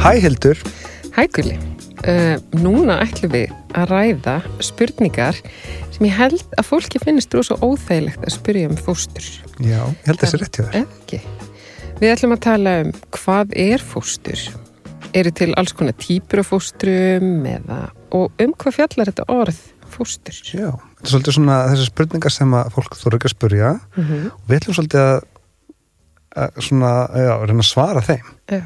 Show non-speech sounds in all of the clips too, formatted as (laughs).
Hæ Hildur. Hæ Gulli. Uh, núna ætlum við að ræða spurningar sem ég held að fólki finnist rosa óþægilegt að spyrja um fóstur. Já, ég held þessi rétt hjá þér. Ekki. Við ætlum að tala um hvað er fóstur. Eru til alls konar típur af fóstrum eða og um hvað fjallar þetta orð fóstur? Já, þetta er svolítið svona þessi spurningar sem að fólk þú eru ekki að spurja Mm -hmm. og við ætlum svolítið að, að svona, já, reyna að svara þeim. Já.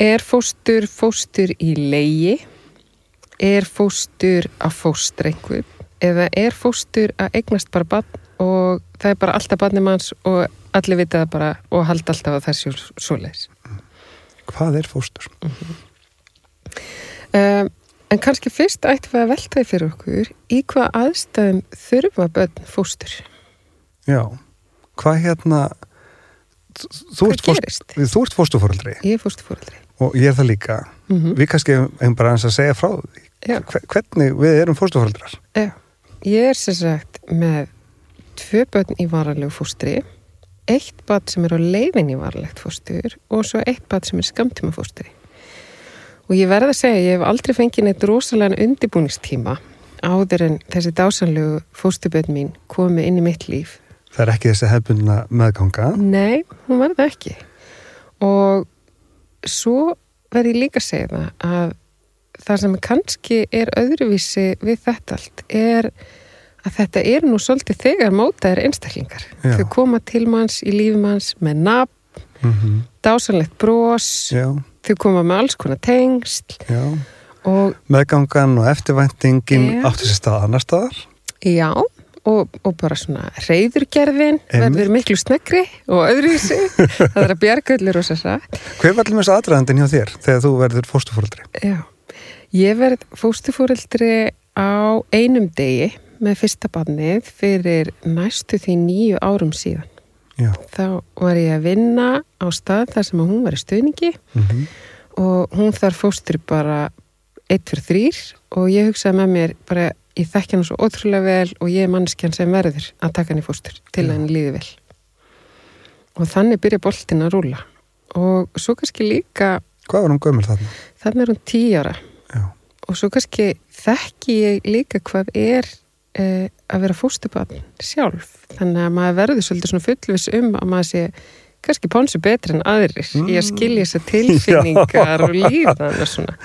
Er fóstur fóstur í leigi? Er fóstur að fóstra einhver? Eða er fóstur að eignast bara barn og það er bara alltaf barnið manns og allir vita það bara og halda alltaf að það sé svoleiðis? Hvað er fóstur? Um, en kannski fyrst ættum við að velta því fyrir okkur í hvað aðstæðum þurfa börn fóstur? Já, hvað hérna, þú- ert, fóst, gerist? þú ert fóstufóraldri Ég er fóstufóraldri. og ég er það líka. Mm -hmm. Við kannski hefum bara eins að segja frá því. Já. Hve- Hvernig við erum fóstufóraldrar? Já, ég er sem sagt með tvö börn í varanlegu fóstri, eitt barn sem er á leiðin í varanlegt fóstur og svo eitt barn sem er skamtíma fóstri. Og ég verð að segja, ég hef aldrei fengið neitt rosalega undirbúningstíma áður en þessi dásanlegu fóstubörn mín komi inn í mitt líf. Það er ekki þessi hefbundna meðganga. Nei, hún var það ekki. Og svo verð ég líka að segja það að það sem kannski er öðruvísi við þetta allt er að þetta er nú svolítið þegar mótaðir einstaklingar. Já. Þau koma til manns í lífum manns með nafn, Mm dásanlegt bros, Já, þau koma með alls konar og Meðgangan og eftirvæntingin Já. áttu sér stað annar staðar. já, og, og bara svona reyðurgerðin Einmitt. verður miklu snöggri og öðruvísi, (laughs) það er að bjarga öllu rosa satt. Hver var allir með þess aðdraðandinn hjá þér þegar þú verður fóstufóraldri? Já, ég verð fóstufóreldri á einum degi með fyrsta barnið fyrir næstu því nýju árum síðan. Já. Þá var ég að vinna á stað þar sem að hún var í stuðningi Mm og hún þar fóstri bara eitt fyrir þrýr og ég hugsaði með mér bara ég þekki hann svo ótrúlega vel og ég er mannskjan sem verður að taka hann í fóstur til Já. hann líði vel. Og þannig byrja boltin að rúla og svo kannski líka Hvað var hún gömul þarna? þannig er hún tíu ára Já. og svo kannski þekki ég líka hvað er uh, að vera fóstubarn sjálf þannig að maður verður svolítið svona fullvis um að maður sé kannski pónsu betri en aðrir í að skilja þessar (laughs) tilfinningar og líðan og svona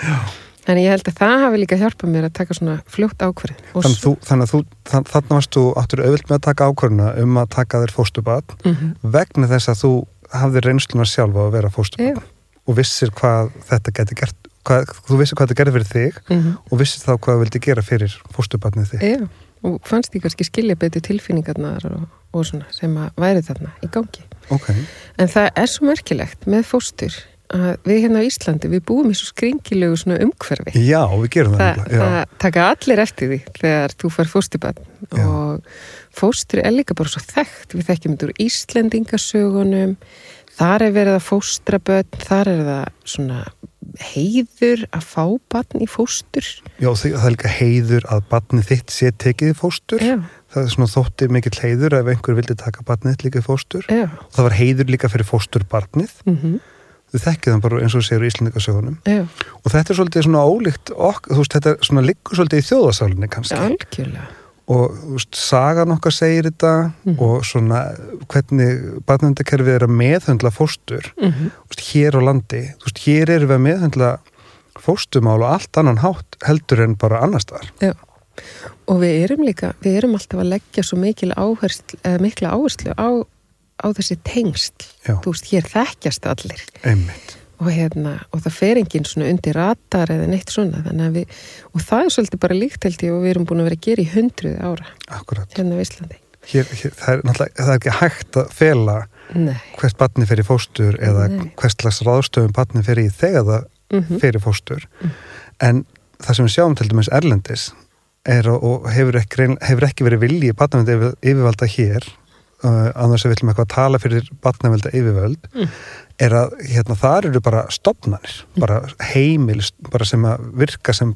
þannig ég held að það hafi líka hjálpað mér að taka svona fljótt ákvarðin og Þannig, þú, þannig að þú, þann, þannig varst þú áttur auðvilt með að taka ákvörðuna um að taka þér fóstubat Mhm. vegna þess að þú hafðir reynsluna sjálfa að vera fóstubat og vissir hvað þetta geti gert hvað, þú vissir hvað þetta gerði fyrir þig Mhm. og vissir þá hvað þú vildi gera fyrir fóstubatnið þig Já, og fannst ég kannski skilja betur tilfinningarnar og, og svona sem að væri þarna í gangi. Ok, En það er svo merkilegt með fóstur að við hérna á Íslandi, við búum í svo skringilegu svona umhverfi. já, við gerum það, nefnilega, það taka allir eftir því þegar þú fær fósturbann Já. og fóstur er líka bara svo þekkt. Við þekkjum þetta úr Íslendingasögunum, þar er verið að fóstra börn, þar er það svona heiður að fá barn í fóstur. já, það er líka heiður að batnið þitt sé tekið í fóstur. Já, það er svona þótti mikill heiður ef einhver vildi taka batnið þitt líka í fóstur. Já, það var heiður líka fyrir fósturbarnið. Mm þau þekkið það bara eins og segir í Íslendingasögunum. Já, og þetta er svolítið svona ólíkt ok, þú veist, þetta er svona liggur svolítið í þjóðasálinni kannski. Algjörlega. og þú veist, sagan okkar segir þetta Mhm. og svona hvernig barnavöndakerfið er að meðhöndla fóstur Mm þú veist, hér á landi, þú veist, hér erum við að meðhöndla fóstumál og allt annan hátt heldur en bara annars þar Já, og við erum líka, við erum alltaf að leggja svo mikil áherslu, eða mikla áherslu á, á þessi tengsl. Já. Þú veist, hér þekkjast allir einmitt, og, hérna, og það fer enginn svona undir ratar eða neitt svona. Við, og það er svolítið bara líkt held ég og við erum búin að vera að gera í hundruði ára akkurat hérna á Íslandi. hér, hér, það, er það er ekki hægt að fela Nei. hvert barni fer í fóstur eða Nei. hvert slags ráðstöfum barni fer í þegar það Mm fer í fóstur en það sem við sjáum til dæmis erlendis er og- og hefur ekki, hefur ekki verið vilji yfir, yfirvalda hér uh, annars að við viljum eitthvað að tala fyrir barnavölda yfirvöld Mm. er að hérna, þar eru bara stopnarnir bara heimil bara sem að virka sem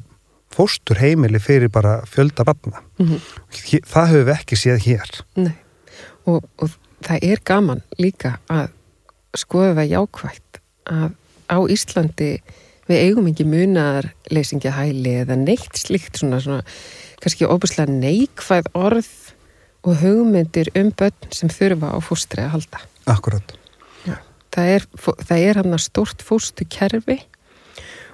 fóstur heimili fyrir bara fjölda barna Mhm. Hér- það höfum við ekki séð hér Nei. Og, og það er gaman líka að skoða jákvægt að á Íslandi við eigum ekki munar leysingja hæli eða neitt slíkt svona, svona kannski óbúslega neikvæð orð og hugmyndir um börn sem þurfa á fóstri að halda. Akkurat. Já. Það er, er hann að stort fóstu kerfi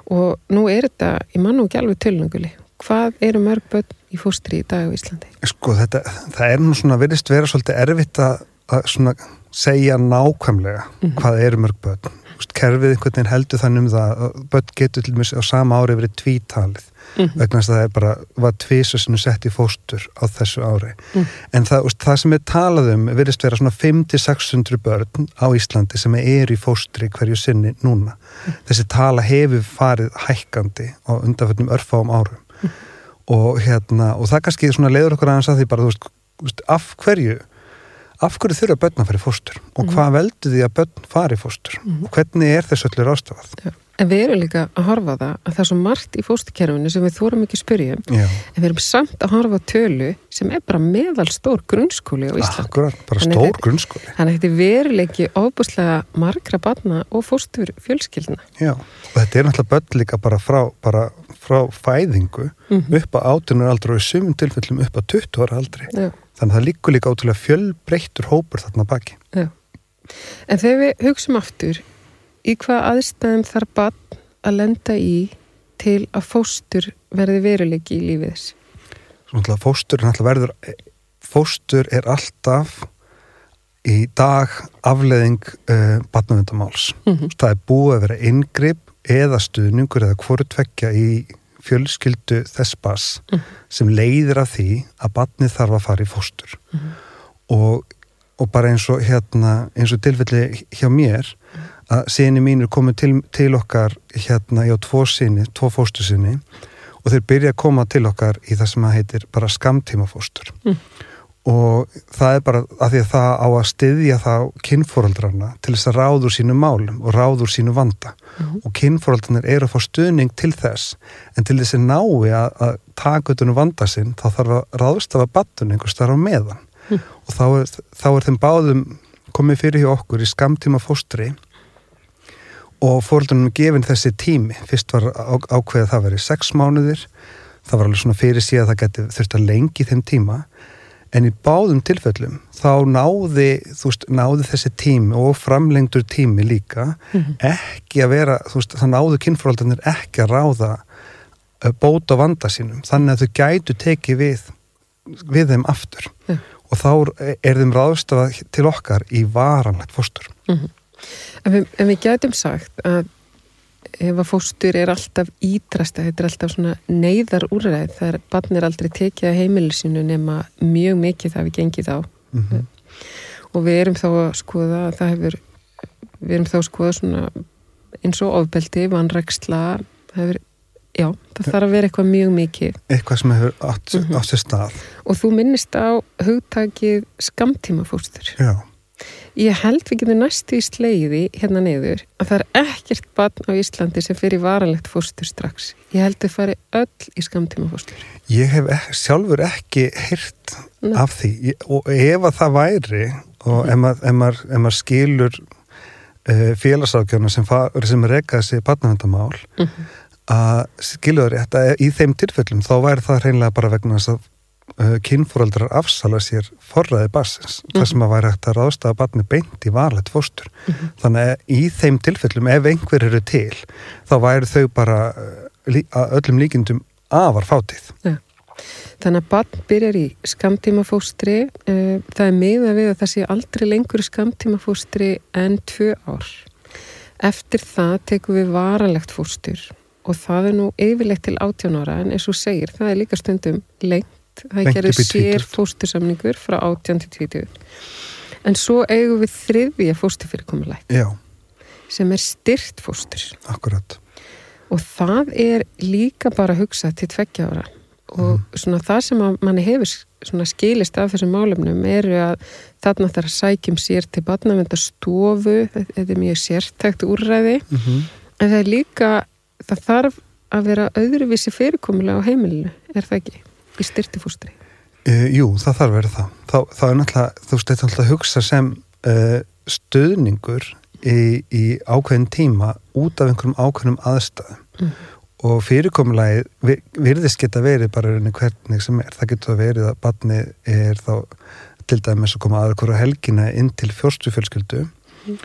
og nú er þetta, ég mann og ekki alveg tölnunguli, hvað eru mörg börn í fóstri í dag á Íslandi? Sko þetta, það er nú svona, verðist vera svolítið erfitt að, að svona segja nákvæmlega mm -hmm. hvað eru mörg börn. Kerfið einhvern veginn heldur þannig um það að börn getur til og með á sama ári verið tvítalið mm -hmm. vegna þess að það er bara, var er sett í fóstur á þessu ári mm. en það, úst, það sem er talað um verðist vera svona 500-600 börn á Íslandi sem er í fóstri hverju sinni núna mm. þessi tala hefur farið hækkandi á undanfjöldnum örfáum árum mm. og hérna, og það kannski leiður okkur aðeins að því bara, þú veist, af hverju af hverju þurfa börn að fara í fóstur og mm. hvað veldu því að börn fara í fóstur mm. og hvernig er þessu öllu rástafað Já. En við erum líka að horfa það að það er svo margt í fóstukerfinu sem við þórum ekki að spyrja um Já. en við erum samt að horfa tölu sem er bara meðal stór grunnskóli á Ísland. Akkurat, bara stór þannig grunnskóli. Þannig að þetta er veruleiki óbúslega margra barna og fóstur fjölskyldina. Já, og þetta er náttúrulega börn líka bara frá, bara frá fæðingu mm -hmm. upp á átunar aldri og í sumum tilfellum upp á 20 ára aldri. Já. Þannig að það líkur líka ótrúlega fjölbreyttur hópur þarna baki. Já. En þegar við hugsaum aftur í hvað aðstæðum þarf bann að lenda í til að fóstur verði veruleiki í lífið þess? Svona fóstur er alltaf verður fóstur er alltaf í dag afleðing uh, eh, barnavendamáls. Mm -hmm. Það er búið að vera yngripp eða stuðningur eða hvoru tvekja í fjölskyldu þess bass mm sem leiðir að því að barnið þarf að fara í fóstur. Mm og, og bara eins og hérna eins og tilfelli hjá mér að síni mín er komið til, til okkar hérna, já, tvo síni, tvo fóstu síni og þeir byrja að koma til okkar í það sem að heitir bara skamtímafóstur mm. Og það er bara að því að það á að styðja þá kinnfóraldrarna til þess að ráður sínu málum og ráður sínu vanda. Mm. og kinnfóraldrarnir eru að fá stuðning til þess. En til þess að nái að, að taka utan um vanda sinn þá þarf að ráðstafa battun einhvers þar á meðan. Mm. og þá er, þá er þeim báðum komið fyrir hjá okkur í skamtímafóstri og fóröldunum gefin þessi tími. Fyrst var ákveðið að það veri sex mánuðir. Það var alveg svona fyrir síðan að það geti þurft að lengi þeim tíma en í báðum tilfellum þá náði, veist, náði þessi tími og framlengdur tími líka mm -hmm. ekki að vera veist, það náðu kynfóröldanir ekki að ráða uh, bóta vanda sínum þannig að þau gætu tekið við við þeim aftur yeah. og þá er þeim ráðstafað til okkar í varanlegt fórstur mm -hmm. En við, en við getum sagt að ef að fóstur er alltaf ídrasta, þetta er alltaf svona neyðar úræð, það er barnir aldrei tekið að heimilisinu nema mjög mikið það við gengið á mm -hmm. og við erum þá að skoða það hefur, við erum þá að skoða svona eins og ofbeldi, vanræksla það hefur, já, það þarf að vera eitthvað mjög mikið. Eitthvað sem hefur átt, mm -hmm. átt sér stað. Og þú minnist á hugtakið skamtíma fóstur. Já Ég held við getum næstu í sleiði hérna neyður að það er ekkert barn á Íslandi sem fyrir varanlegt fórstur strax. Ég held að fari öll í skamtíma fórstur. Ég hef ek sjálfur ekki hyrt af því og ef að það væri og mm. ef, mað, ef, maður, ef maður skilur uh, félagsákjöfna sem, sem reyka þessi barnavendamál mm -hmm. að skilur þetta í þeim tilfellum þá væri það hreinlega bara vegna þess að uh, kynfóraldrar afsala sér forraði barsins, mm -hmm. þar sem að væri hægt að ráðstafa barni beint í varlegt fóstur mm -hmm. þannig að í þeim tilfellum ef einhver eru til, þá væri þau bara að öllum líkindum afar fátið ja. Þannig að barn byrjar í skamtímafóstri uh, það er miða við að það sé aldrei lengur skamtímafóstri en tvö ár eftir það tekum við varanlegt fóstur og það er nú yfirlegt til 18 ára en eins og segir, það er líka stundum lengt það gerir sér fóstursamningur frá 18 til 20 en svo eigum við þriðja fósturfyrirkomulæk sem er styrt fóstur. Akkurat. Og það er líka bara að hugsa til tveggja ára. Og mm. svona það sem manni hefur skilist af þessum málefnum eru að þarna þarf að sækjum sér til barnavendastofu, þetta er mjög sértækt úrræði, mm -hmm. en það er líka það þarf að vera öðruvísi fyrirkomulega á heimilinu, er það ekki? Í styrtifústri? Uh, e, jú, það þarf verið það. Þá, þá er náttúrulega, þú veist, þetta er náttúrulega að hugsa sem uh, stöðningur í, í ákveðin tíma út af einhverjum ákveðnum aðstæðum Mm. og fyrirkomulagi virðist geta verið bara raunin hvernig sem er. Það getur verið að barni er þá til dæmis að koma aðra hverja helgina inn til fjórstu fjölskyldu Mm.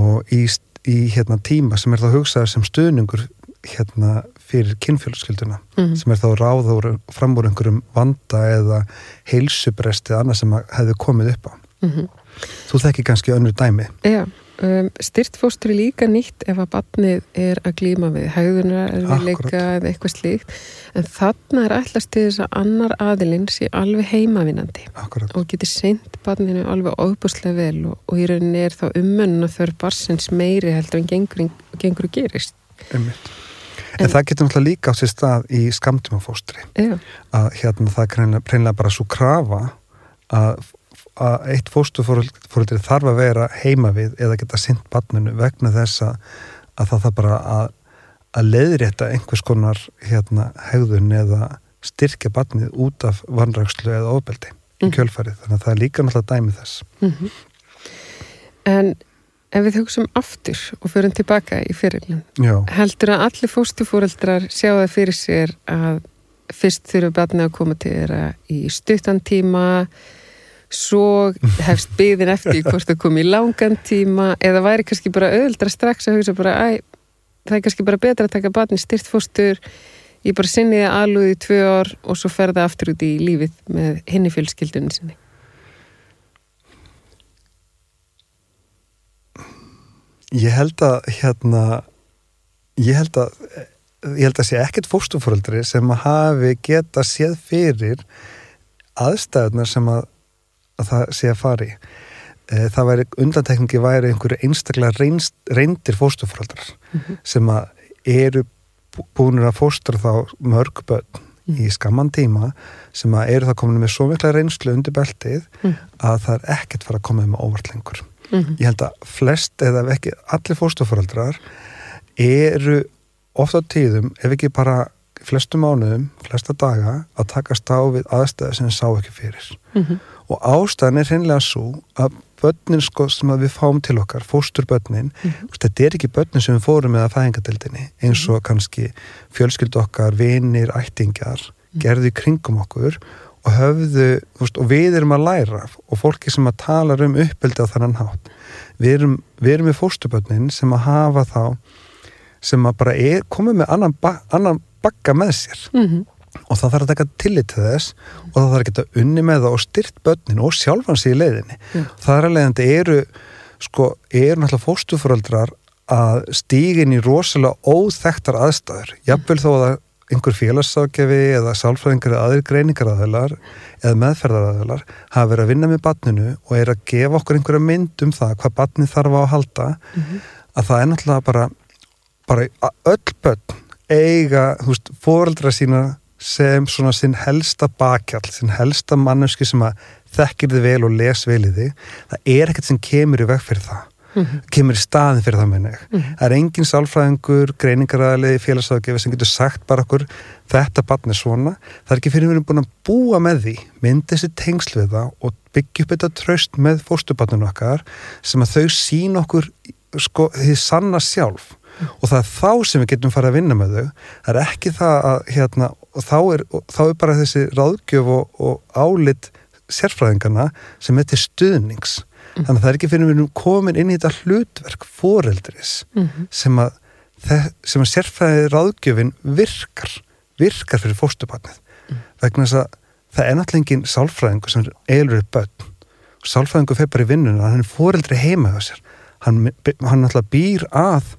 og í, í hérna tíma sem er þá hugsaður sem stuðningur hérna fyrir kynfjölskylduna Mhm. sem er þá ráður fram úr einhverjum vanda eða heilsubresti eða annað sem hefði komið upp á. Mhm. Þú þekki kannski önnur dæmi. Já, um, styrt fóstur er líka nýtt ef að barnið er að glíma við hægðunar eða leika Akkúrat. eða eitthvað slíkt en þarna er allast til þess að annar aðilinn sé alveg heimavinandi Akkurat. og geti seint barninu alveg óbúslega vel og, og í rauninni er þá umönn og þörf barsins meiri heldur en gengur, gengur gerist. Einmitt. En, En- það getur náttúrulega líka á sér stað í skamtímafóstri að hérna það er hreinlega bara svo krafa að, að eitt fóstufóreldri þarf að vera heima við eða geta sint barninu vegna þess að, að það þarf bara að, að leiðrétta einhvers konar hérna hegðun eða styrkja barnið út af vanrækslu eða ofbeldi í Mhm. kjölfarið. Þannig að það er líka náttúrulega dæmi þess. mm en ef við hugsaum aftur og förum tilbaka í fyrirlin heldur að allir fóstufóreldrar sjá það fyrir sér að fyrst þurfum barnið að koma til þeirra í stuttan tíma svo (laughs) hefst byðin eftir hvort það kom í langan tíma eða væri kannski bara auðvildra strax að hugsa bara æ, það er kannski bara betra að taka barnið styrt fóstur ég bara sinni það alveg í tvö ár og svo fer það aftur út í lífið með henni fjölskyldunni sinni ég held að hérna ég held að ég held að sé ekkert fóstufóreldri sem að hafi geta séð fyrir aðstæðunar sem að, að það sé að fari það væri, undantekningi væri einhverju einstaklega reynst, reyndir fóstufóreldrar sem að eru búinir að fóstra þá mörg börn í skamman tíma sem að eru það komin með svo mikla reynslu undir beltið Mm. að það er ekkert fara að koma með óvart lengur mm -hmm. ég held að flest eða ekki allir fóstufóreldrar eru ofta tíðum ef ekki bara flestu mánuðum, flesta daga að takast á við aðstæði sem sá ekki fyrir Mhm. og ástæðan er hreinlega svo að börnin sko sem við fáum til okkar, fósturbörnin Mhm. þetta er ekki börnin sem við fórum með að fæðingadeildinni eins og kannski fjölskyldu okkar, vinir, ættingjar gerðu í kringum okkur og höfðu, veist, og við erum að læra og fólki sem að tala um uppbyldi á þannan hátt við erum, við erum með fósturbörnin sem að hafa þá sem að bara er, komið með annan, ba annan bakka með sér Mhm. og það þarf að taka tillit til þess og það þarf að geta unni með það og styrt börnin og sjálfan sig í leiðinni Já. það er en það eru sko, eru náttúrulega fóstuföröldrar að stígin í rosalega óþektar aðstæður jafnvel þó að einhver félagságefi eða sálfræðingar eða aðrir greiningaraðilar eða meðferðaraðilar hafa verið að vinna með barninu og er að gefa okkur einhverja mynd um það hvað barnið þarf á að halda Mhm. að það er náttúrulega bara, bara öll börn eiga, veist, fóreldra sína sem svona sinn helsta bakkjall, sinn helsta manneski sem að þekkir þið vel og les vel í þig það er ekkert sem kemur í veg fyrir það Mhm. kemur í staðin fyrir það minni Mhm. það er engin sálfræðingur, greiningaræðli félagsafgefi sem getur sagt bara okkur þetta barn er svona, það er ekki fyrir við erum búin að búa með því, myndi þessi tengsl við það og byggja upp þetta tröst með fóstubarninu okkar sem að þau sín okkur sko, því sanna sjálf. Og það er þá sem við getum farið að vinna með þau. Það er ekki það að hérna, þá er, þá er bara þessi ráðgjöf og, og álit sérfræðingarna sem er til stuðnings þannig að það er ekki fyrir við erum komin inn í þetta hlutverk foreldris Mhm. sem að, að sérfræði ráðgjöfin virkar virkar fyrir fóstubarnið vegna þess að það er náttúrulega engin sálfræðingur sem eilur upp börn. Og sálfræðingur fer bara í vinnuna hann er foreldri heima hjá sér. Hann, hann náttúrulega býr að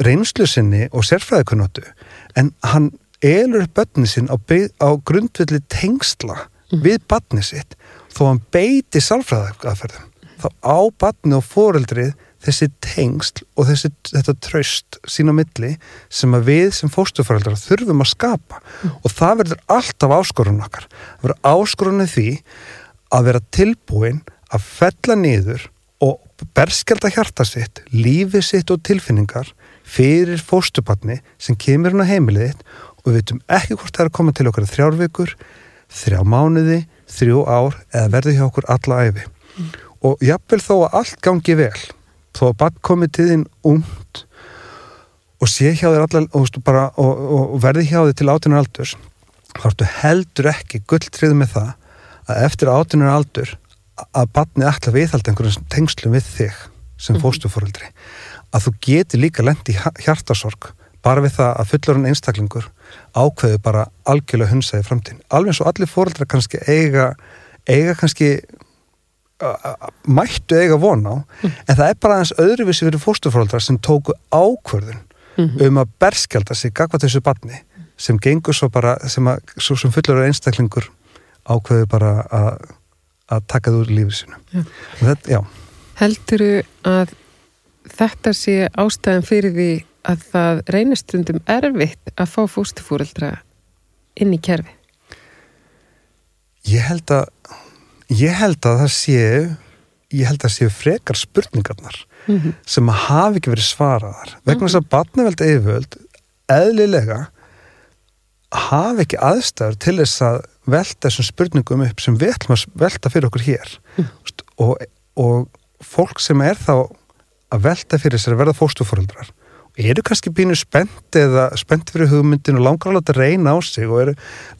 reynslu sinni og sérfræðikunnóttu en hann elur börni sinn á, á grundvilli tengsla við barni sitt þó hann beiti sálfræðaferðum þá á barni og foreldrið þessi tengsl og þessi, þetta tröst sín á milli sem við sem fóstuföreldrar þurfum að skapa. Og það verður alltaf áskorun okkar. Það verður áskorunni því að vera tilbúin að fella niður og berskjálta hjarta sitt, lífi sitt og tilfinningar fyrir fóstubarni sem kemur hún á heimilið þitt. Og við veitum ekki hvort það er að koma til okkar í þrjár vikur, þrjá mánuði, þrjú ár eða verður hjá okkur alla æfi. Og jafnvel þó að allt gangi vel, þó að bann komið til þín umt og sé hjá þér allar og, bara, og, og, verði hjá þér til átunar aldurs þá ertu heldur ekki gulltrið með það að eftir átunar aldur að banni ætla viðhalda einhverjum tengslum við þig sem Mhm. fóstufóreldri að þú geti líka lendi í hjartasorg bara við það að fullorinn einstaklingur ákveðu bara algjörlega hunsaði framtíðin. Alveg eins og allir fóreldrar kannski eiga, eiga kannski mættu eiga von á, en það er bara aðeins öðruvísi fyrir fóstufóreldrar sem tóku ákvörðun um að berskjalda sig gagvað þessu barni sem gengur svo bara, sem, að, svo sem fullorinn einstaklingur ákveðu bara að að taka það úr lífið sinu. Já. Helduru að þetta sé ástæðan fyrir því að það reynistundum erfitt að fá fóstufúreldra inn í kerfi? Ég held að ég held að það séu ég held að það séu frekar spurningarnar Mm -hmm. sem hafi ekki verið svaraðar vegna þess að batnaveld eiföld eðlilega hafi ekki aðstæður til þess að velta þessum spurningum upp sem við ætlum að velta fyrir okkur hér Mm. Vist, og, og fólk sem er þá að velta fyrir sér að verða fóstufóreldrar eru kannski bínu spennt eða spennt fyrir hugmyndin og langar að láta reyna á sig og eru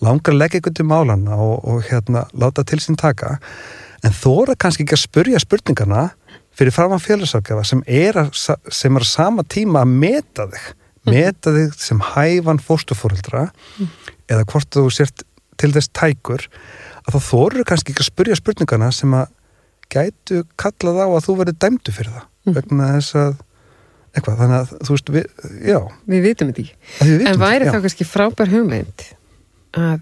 langar að leggja eitthvað til málana og, og hérna láta til sín taka en þóra kannski ekki að spurja spurningarna fyrir framann félagsafgjafa sem er að, sem er að sama tíma að meta þig meta þig sem hæfan fóstufóreldra eða hvort þú sért til þess tækur að þá þóru kannski ekki að spurja spurningarna sem að gætu kallað á að þú verið dæmdu fyrir það Mhm. vegna þess að eitthvað, þannig að þú veist við, já, Við vitum þetta ekki. En væri þá kannski frábær hugmynd að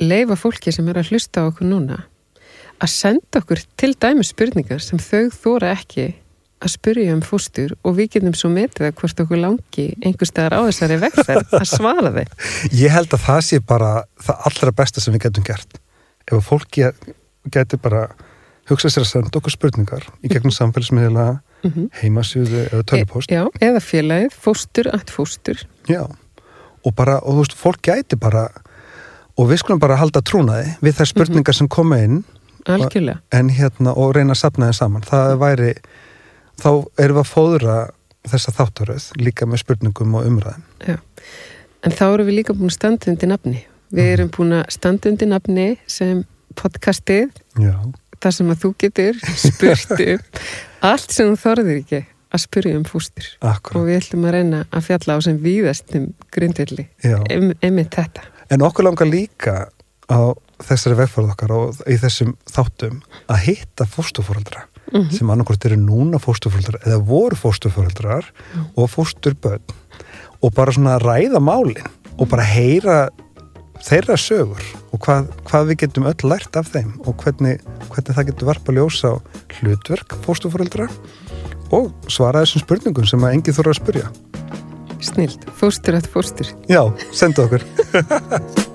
leifa fólki sem er að hlusta á okkur núna að senda okkur til dæmi spurningar sem þau þóra ekki að spyrja um fóstur og við getum svo metið að hvort okkur langi einhver staðar á þessari vegferð að svara þeim. (laughs) ég held að það sé bara það allra besta sem við getum gert ef að fólki getur bara hugsað sér að senda okkur spurningar í gegnum (laughs) samfélagsmiðla Mm heimasjöðu eða tölupóst Já, eða félagið, fóstur, allt fóstur. Já, og bara, og þú veist, fólk gæti bara, og við skulum bara halda trúnaði við þær spurningar sem koma inn Algjörlega. en hérna, og reyna að sapna þeim saman. Það væri, þá erum við að fóðra þessa þáttaröð líka með spurningum og umræðum. Já. En þá erum við líka búin undir nafni. Við Mhm. erum búin að standa undir nafni sem podcastið, Já, þar sem að þú getur spurt (laughs) um allt sem þú þorðir ekki að spyrja um fóstur. Og akkurat. við ætlum að reyna að fjalla á sem víðastum grundvilli. Já. Em, einmitt þetta. En okkur langar líka á þessari vegfærið okkar og í þessum þáttum að hitta fóstufóreldra Mm sem annarkort eru núna fóstufóreldrar eða voru fóstufóreldrar og fósturbönn og bara svona ræða málin og bara heyra þeirra sögur og hvað, hvað við getum öll lært af þeim og hvernig, hvernig það getur varpa ljósa á hlutverk fóstufóreldra og svara þessum spurningum sem að engi þurfa að spurja. Snilt. Fóstur að fóstur. Já, sendu okkur. (laughs)